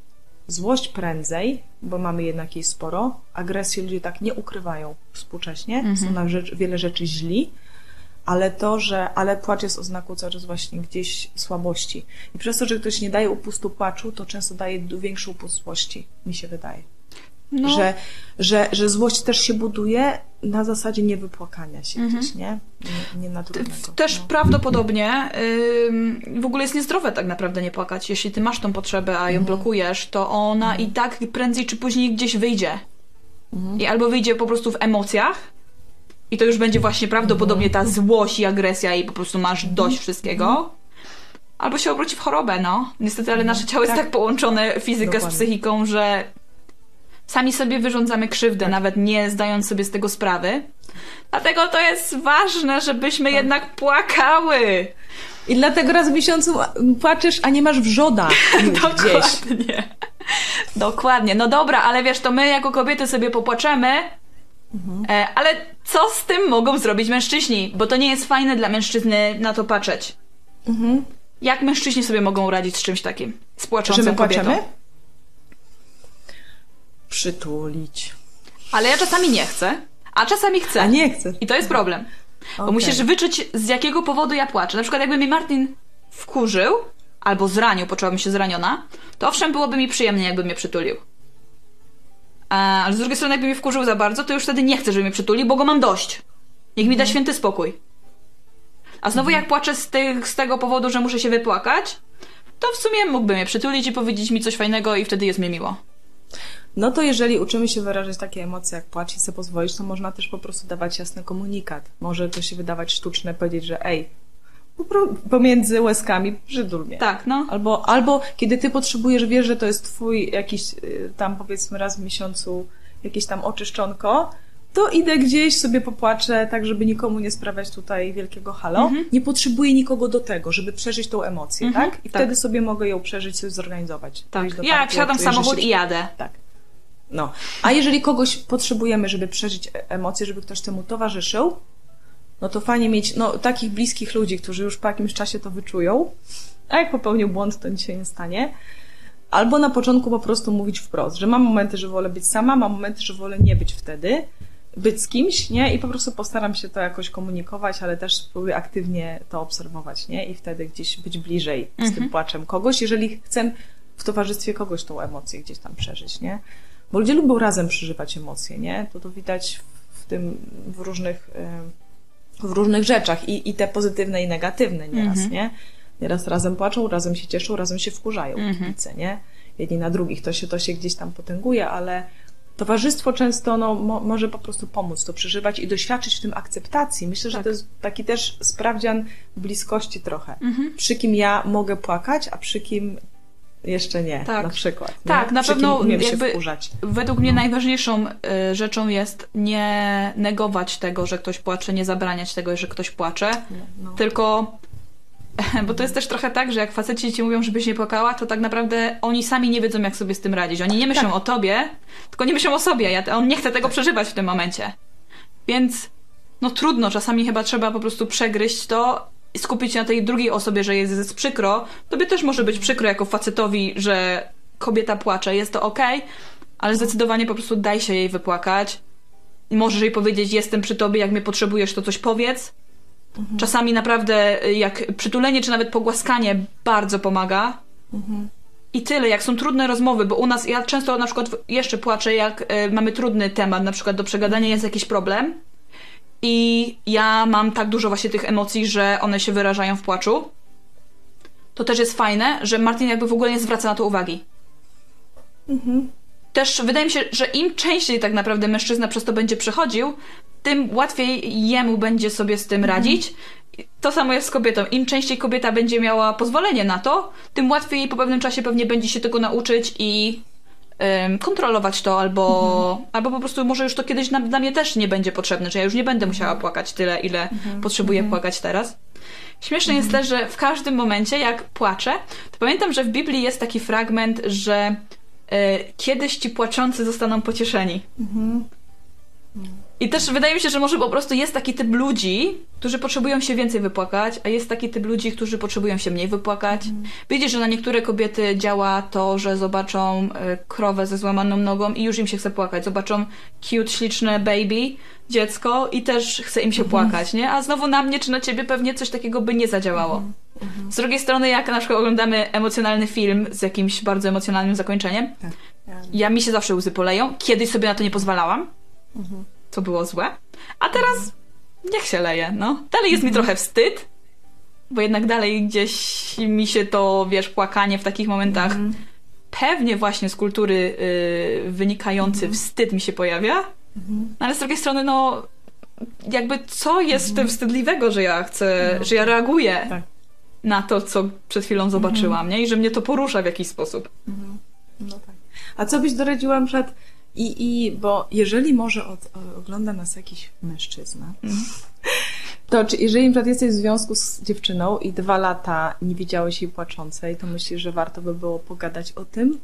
Złość prędzej, bo mamy jednak jej sporo. Agresję ludzie tak nie ukrywają współcześnie. Mm -hmm. Są na rzecz, wiele rzeczy źli ale to, że, ale płacz jest oznaką cały czas właśnie gdzieś słabości. I przez to, że ktoś nie daje upustu płaczu, to często daje większą upust złości, mi się wydaje. No. Że, że, że złość też się buduje na zasadzie niewypłakania się mhm. gdzieś, nie? nie nienaturalnego. Też no. prawdopodobnie yy, w ogóle jest niezdrowe tak naprawdę nie płakać. Jeśli ty masz tą potrzebę, a ją mhm. blokujesz, to ona mhm. i tak prędzej czy później gdzieś wyjdzie. Mhm. I albo wyjdzie po prostu w emocjach, i to już będzie właśnie prawdopodobnie ta złość i agresja i po prostu masz dość wszystkiego. Albo się obróci w chorobę, no. Niestety, ale nasze ciało jest tak, tak połączone fizykę Dokładnie. z psychiką, że sami sobie wyrządzamy krzywdę, tak. nawet nie zdając sobie z tego sprawy. Dlatego to jest ważne, żebyśmy tak. jednak płakały. I dlatego raz w miesiącu płaczesz, a nie masz wrzoda Dokładnie. Dokładnie. No dobra, ale wiesz, to my jako kobiety sobie popłaczemy, E, ale co z tym mogą zrobić mężczyźni? Bo to nie jest fajne dla mężczyzny na to patrzeć. Jak mężczyźni sobie mogą radzić z czymś takim? Z płaczącą Że my kobietą? płaczemy? Przytulić. Ale ja czasami nie chcę, a czasami chcę. A nie chcę. I to jest problem. Bo musisz wyczuć, z jakiego powodu ja płaczę. Na przykład, jakby mi Martin wkurzył albo zranił, poczułabym się zraniona, to owszem, byłoby mi przyjemnie, jakby mnie przytulił. A, ale z drugiej strony, jakby mnie wkurzył za bardzo, to już wtedy nie chcę, żeby mnie przytulił, bo go mam dość. Niech mi da święty spokój. A znowu, jak płaczę z, tych, z tego powodu, że muszę się wypłakać, to w sumie mógłby mnie przytulić i powiedzieć mi coś fajnego i wtedy jest mi miło. No to jeżeli uczymy się wyrażać takie emocje jak płacz i sobie pozwolić, to można też po prostu dawać jasny komunikat. Może to się wydawać sztuczne, powiedzieć, że ej, pomiędzy łezkami przytul mnie. Tak, no. Albo, albo kiedy ty potrzebujesz, wiesz, że to jest twój jakiś y, tam powiedzmy raz w miesiącu jakieś tam oczyszczonko, to idę gdzieś, sobie popłaczę, tak żeby nikomu nie sprawiać tutaj wielkiego halo. Nie potrzebuję nikogo do tego, żeby przeżyć tą emocję, Mhm, tak? I tak. wtedy sobie mogę ją przeżyć, sobie zorganizować. Tak. Ja jak parku, siadam w samochód się- i jadę. tak. No. A jeżeli kogoś potrzebujemy, żeby przeżyć e- emocje, żeby ktoś temu towarzyszył, no to fajnie mieć no, takich bliskich ludzi, którzy już po jakimś czasie to wyczują. A jak popełnił błąd, to nic się nie stanie. Albo na początku po prostu mówić wprost, że mam momenty, że wolę być sama, mam momenty, że wolę nie być wtedy, być z kimś, nie? I po prostu postaram się to jakoś komunikować, ale też spróbuję aktywnie to obserwować, nie? I wtedy gdzieś być bliżej z tym płaczem kogoś, jeżeli chcę w towarzystwie kogoś tą emocję gdzieś tam przeżyć, nie? Bo ludzie lubią razem przeżywać emocje, nie? To to widać w tym, w różnych, em, w różnych rzeczach i, i te pozytywne i negatywne nieraz, nie? Nieraz razem płaczą, razem się cieszą, razem się wkurzają kibice, nie? Jedni na drugich, to się, to się gdzieś tam potęguje, ale towarzystwo często no, mo, może po prostu pomóc to przeżywać i doświadczyć w tym akceptacji. Myślę, że Tak. to jest taki też sprawdzian bliskości trochę. Przy kim ja mogę płakać, a przy kim jeszcze nie, Tak. na przykład. Nie? Tak, na przy pewno jakby-. Według mnie najważniejszą y, rzeczą jest nie negować tego, że ktoś płacze, nie zabraniać tego, że ktoś płacze, No. tylko bo to jest też trochę tak, że jak faceci ci mówią, żebyś nie płakała, to tak naprawdę oni sami nie wiedzą, jak sobie z tym radzić. Oni nie myślą Tak. o tobie, tylko nie myślą o sobie. Ja, on nie chce tego przeżywać w tym momencie. Więc no trudno, czasami chyba trzeba po prostu przegryźć to i skupić się na tej drugiej osobie, że jest, przykro. Tobie też może być przykro jako facetowi, że kobieta płacze, jest to okej, ale zdecydowanie po prostu daj się jej wypłakać. Możesz jej powiedzieć, jestem przy tobie, jak mnie potrzebujesz, to coś powiedz. Czasami naprawdę jak przytulenie czy nawet pogłaskanie bardzo pomaga. I tyle, jak są trudne rozmowy, bo u nas, ja często na przykład jeszcze płaczę, jak y, mamy trudny temat, na przykład do przegadania jest jakiś problem i ja mam tak dużo właśnie tych emocji, że one się wyrażają w płaczu. To też jest fajne, że Martin jakby w ogóle nie zwraca na to uwagi. Też wydaje mi się, że im częściej tak naprawdę mężczyzna przez to będzie przechodził, tym łatwiej jemu będzie sobie z tym radzić. To samo jest z kobietą. Im częściej kobieta będzie miała pozwolenie na to, tym łatwiej jej po pewnym czasie pewnie będzie się tego nauczyć i kontrolować to, albo, albo po prostu może już to kiedyś na, dla mnie też nie będzie potrzebne, że ja już nie będę musiała płakać tyle, ile potrzebuję płakać teraz. Śmieszne jest też, że w każdym momencie, jak płaczę, to pamiętam, że w Biblii jest taki fragment, że e, kiedyś ci płaczący zostaną pocieszeni. I też wydaje mi się, że może po prostu jest taki typ ludzi, którzy potrzebują się więcej wypłakać, a jest taki typ ludzi, którzy potrzebują się mniej wypłakać. Widzisz, że na niektóre kobiety działa to, że zobaczą e, krowę ze złamaną nogą i już im się chce płakać. Zobaczą cute, śliczne baby, dziecko i też chce im się płakać, nie? A znowu na mnie czy na ciebie pewnie coś takiego by nie zadziałało. Z drugiej strony, jak na przykład oglądamy emocjonalny film z jakimś bardzo emocjonalnym zakończeniem, Tak. Ja- mi się zawsze łzy poleją. Kiedyś sobie na to nie pozwalałam. To było złe. A teraz niech się leje, no. Dalej jest mi trochę wstyd, bo jednak dalej gdzieś mi się to, wiesz, płakanie w takich momentach pewnie właśnie z kultury y, wynikający wstyd mi się pojawia. No, ale z drugiej strony, no jakby co jest w tym wstydliwego, że ja chcę, że ja reaguję Tak. na to, co przed chwilą zobaczyłam, nie? I że mnie to porusza w jakiś sposób. No tak. A co byś doradziła przed i, i bo jeżeli może od, o- ogląda nas jakiś mężczyzna, to czy jeżeli na jesteś w związku z dziewczyną i dwa lata nie widziałeś jej płaczącej, to myślisz, że warto by było pogadać o tym?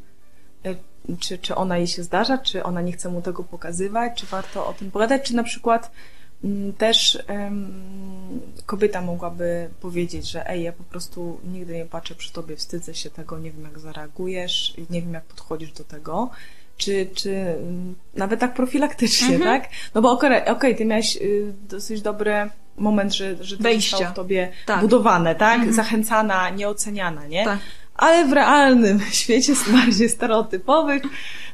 e, czy, czy ona jej się zdarza, czy ona nie chce mu tego pokazywać, czy warto o tym pogadać, czy na przykład mm, też em, kobieta mogłaby powiedzieć, że ej, ja po prostu nigdy nie patrzę przy tobie, wstydzę się tego, nie wiem jak zareagujesz, nie wiem jak podchodzisz do tego, czy, czy mm, nawet tak profilaktycznie, Mhm. tak? No bo okej, okej, ty miałeś y, dosyć dobry moment, że, że to zostało w tobie Tak. budowane, tak? Mhm. Zachęcana, nieoceniana, nie? Tak. Ale w realnym świecie, bardziej stereotypowych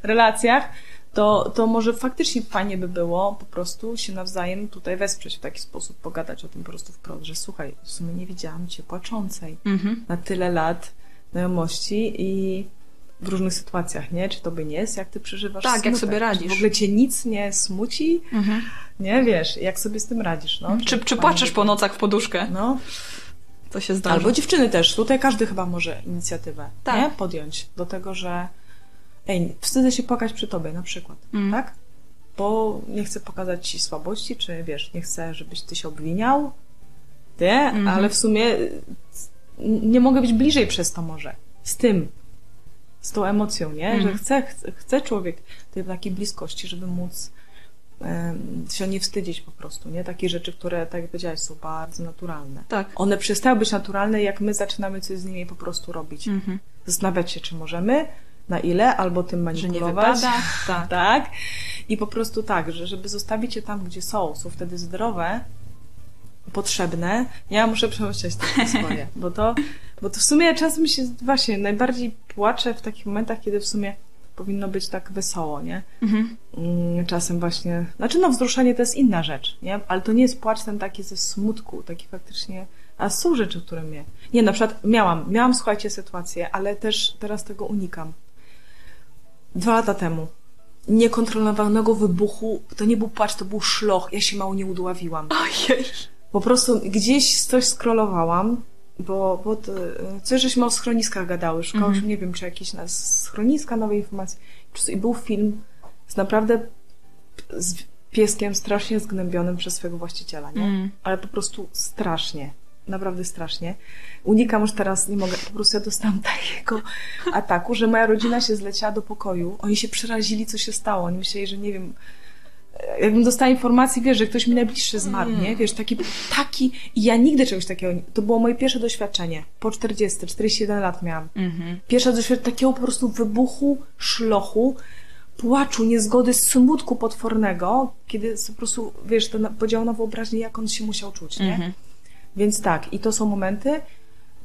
relacjach, to, to może faktycznie fajnie by było po prostu się nawzajem tutaj wesprzeć w taki sposób, pogadać o tym po prostu wprost, że słuchaj, w sumie nie widziałam cię płaczącej Mhm. na tyle lat znajomości i w różnych sytuacjach, nie? Czy to by nie jest, jak ty przeżywasz Tak, jak smutek? sobie Czy radzisz. w ogóle cię nic nie smuci? Mhm. Nie, wiesz, jak sobie z tym radzisz, no? Czy, czy płaczesz po nocach w poduszkę? No, To się zdarza. Albo dziewczyny też. Tutaj każdy chyba może inicjatywę Tak. nie? podjąć do tego, że ej, wstydzę się płakać przy tobie na przykład, Mm. tak? Bo nie chcę pokazać ci słabości, czy wiesz, nie chcę, żebyś ty się obwiniał, ty, Mhm. ale w sumie y, nie mogę być bliżej przez to może. Z tym. Z tą emocją, nie? Mhm. Że chce, chce, człowiek tej takiej bliskości, żeby móc się nie wstydzić po prostu, nie? Takie rzeczy, które, tak jak powiedziałaś, są bardzo naturalne. Tak. One przestają być naturalne, jak my zaczynamy coś z nimi po prostu robić. Mhm. Zastanawiać się, czy możemy, na ile, albo tym Że nie manipulować. wypada. Tak. Tak. I po prostu tak, że żeby zostawić je tam, gdzie są, są wtedy zdrowe, potrzebne. Ja muszę przemyśleć te swoje, bo to, bo to w sumie czasem się właśnie najbardziej płaczę w takich momentach, kiedy w sumie powinno być tak wesoło, nie? Mhm. Mm, Czasem właśnie, znaczy no wzruszenie to jest inna rzecz, nie? Ale to nie jest płacz ten taki ze smutku, taki faktycznie, a są rzeczy, które mnie... Nie, na przykład miałam, miałam, słuchajcie, sytuację, ale też teraz tego unikam. Dwa lata temu niekontrolowanego wybuchu, to nie był płacz, to był szloch, ja się mało nie udławiłam. Ojej. Po prostu gdzieś coś skrolowałam, bo, bo to, e, coś żeśmy o schroniskach gadały, szukałyśmy, Mhm. nie wiem, czy jakieś nas schroniska, nowej informacji. Po prostu I był film z naprawdę z pieskiem strasznie zgnębionym przez swojego właściciela, nie? Mm. Ale po prostu strasznie. Naprawdę strasznie. Unikam już teraz, nie mogę, po prostu ja dostałam takiego ataku, że moja rodzina się zleciała do pokoju. Oni się przerazili, co się stało. Oni myśleli, że nie wiem, jakbym dostała informację, wiesz, że ktoś mi najbliższy zmarł, nie? Wiesz, taki, taki, i ja nigdy czegoś takiego, nie- to było moje pierwsze doświadczenie. Po 40, 41 lat miałam. Mhm. Pierwsze doświadczenie takiego po prostu wybuchu, szlochu, płaczu, niezgody, smutku potwornego, kiedy po prostu, wiesz, to podział na wyobraźnię, jak on się musiał czuć, nie? Mhm. Więc tak, i to są momenty.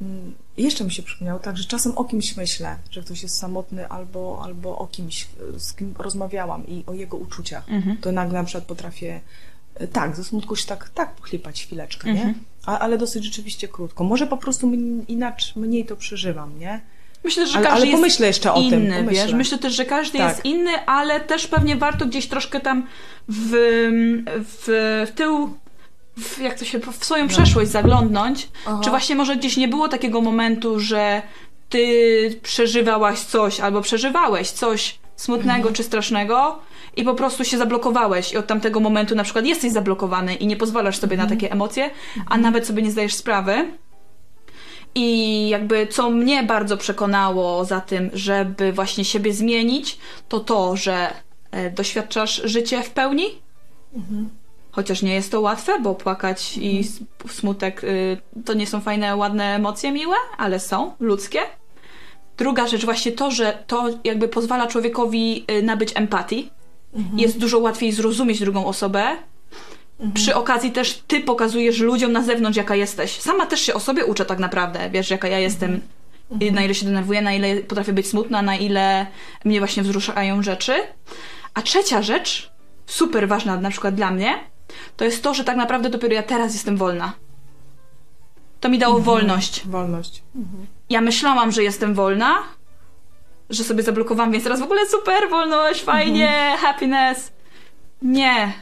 Mm, Jeszcze mi się przypomniało tak, że czasem o kimś myślę, że ktoś jest samotny, albo, albo o kimś, y, z kim rozmawiałam i o jego uczuciach. Mhm. To nagle na przykład potrafię, y, tak, ze smutku się tak, tak pochlipać chwileczkę, nie? Mhm. A, ale dosyć rzeczywiście krótko. Może po prostu inaczej, mniej to przeżywam, nie? Myślę, że Ale, każdy ale jest pomyślę jeszcze o inny, tym. Pomyślę. wiesz. Myślę też, że każdy Tak. jest inny, ale też pewnie warto gdzieś troszkę tam w, w, w tył, w, jak to się, w swoją przeszłość zaglądnąć. Aha. Czy właśnie może gdzieś nie było takiego momentu, że ty przeżywałaś coś albo przeżywałeś coś smutnego Mhm. czy strasznego i po prostu się zablokowałeś i od tamtego momentu na przykład jesteś zablokowany i nie pozwalasz sobie Mhm. na takie emocje, a nawet sobie nie zdajesz sprawy. I jakby co mnie bardzo przekonało za tym, żeby właśnie siebie zmienić, to to, że e, doświadczasz życie w pełni. Chociaż nie jest to łatwe, bo płakać i s- smutek y, to nie są fajne, ładne emocje miłe, ale są ludzkie. Druga rzecz, właśnie to, że to jakby pozwala człowiekowi y, nabyć empatii. Jest dużo łatwiej zrozumieć drugą osobę. Przy okazji też ty pokazujesz ludziom na zewnątrz, jaka jesteś. Sama też się o sobie uczę tak naprawdę, wiesz, jaka ja jestem, i na ile się denerwuję, na ile potrafię być smutna, na ile mnie właśnie wzruszają rzeczy. A trzecia rzecz, super ważna na przykład dla mnie, to jest to, że tak naprawdę dopiero ja teraz jestem wolna. To mi dało wolność. Wolność. Ja myślałam, że jestem wolna, że sobie zablokowałam, więc teraz w ogóle super, wolność, fajnie, happiness. Nie.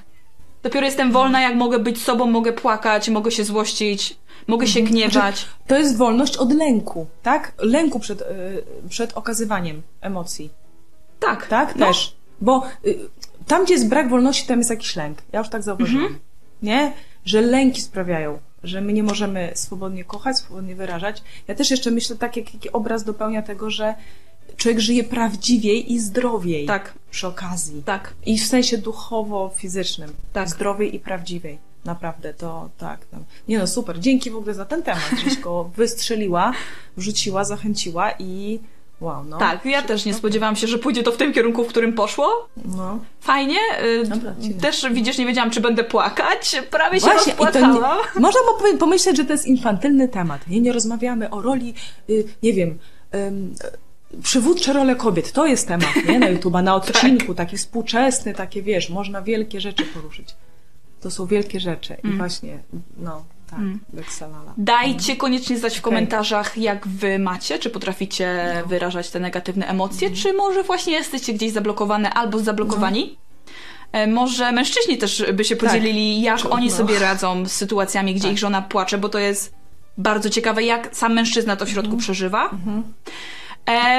Dopiero jestem wolna, jak mogę być sobą, mogę płakać, mogę się złościć, mogę się gniewać. To jest wolność od lęku, tak? Lęku przed, y, przed okazywaniem emocji. Tak. Tak? No. Też. Bo y, tam, gdzie jest brak wolności, tam jest jakiś lęk. Ja już tak zauważyłam. Mhm. Nie? Że lęki sprawiają, że my nie możemy swobodnie kochać, swobodnie wyrażać. Ja też jeszcze myślę tak, jak, jaki obraz dopełnia tego, że człowiek żyje prawdziwiej i zdrowiej. Tak. Przy okazji. Tak. I w sensie duchowo-fizycznym. Tak. Zdrowiej i prawdziwej. Naprawdę, to tak. Tam. Nie no, super. Dzięki w ogóle za ten temat, żeś go wystrzeliła, wrzuciła, zachęciła i wow, no. Tak, ja też nie spodziewałam się, że pójdzie to w tym kierunku, w którym poszło. No. Fajnie. y, Dobra, też widzisz, nie wiedziałam, czy będę płakać. Prawie się Właśnie, to rozpłakałam. nie, można pomyśleć, że to jest infantylny temat. Nie, nie rozmawiamy o roli, y, nie wiem, y, przywódcze role kobiet. To jest temat, nie? Na YouTube, na odcinku, taki współczesny, takie, wiesz, można wielkie rzeczy poruszyć. To są wielkie rzeczy i właśnie, no, tak, mm. Weksalala. Dajcie koniecznie znać w komentarzach, jak wy macie, czy potraficie No. wyrażać te negatywne emocje, Mhm. czy może właśnie jesteście gdzieś zablokowane albo zablokowani. E, Może mężczyźni też by się podzielili, jak Czy- oni no. sobie radzą z sytuacjami, gdzie Tak. ich żona płacze, bo to jest bardzo ciekawe, jak sam mężczyzna to w środku Mhm. przeżywa. E,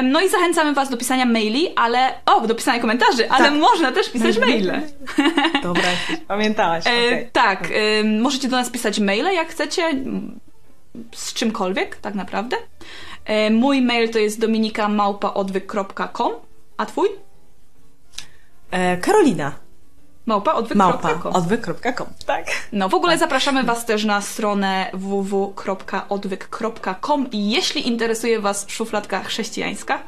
No i zachęcamy Was do pisania maili, ale. O, do pisania komentarzy, ale Tak. można też pisać maile. Dobra, pamiętałaś, E, okej. Tak, możecie do nas pisać maile, jak chcecie, z czymkolwiek, tak naprawdę. E, mój mail to jest dominikamałpaodwyk.com, a twój? E, Karolina, małpa, Małpaodwyk.com. odwyk.com, tak. No, w ogóle zapraszamy Was też na stronę www.odwyk.com i jeśli interesuje Was szufladka chrześcijańska.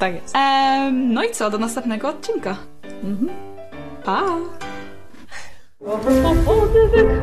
Tak jest. E, no i co, do następnego odcinka. Pa! Odwyk.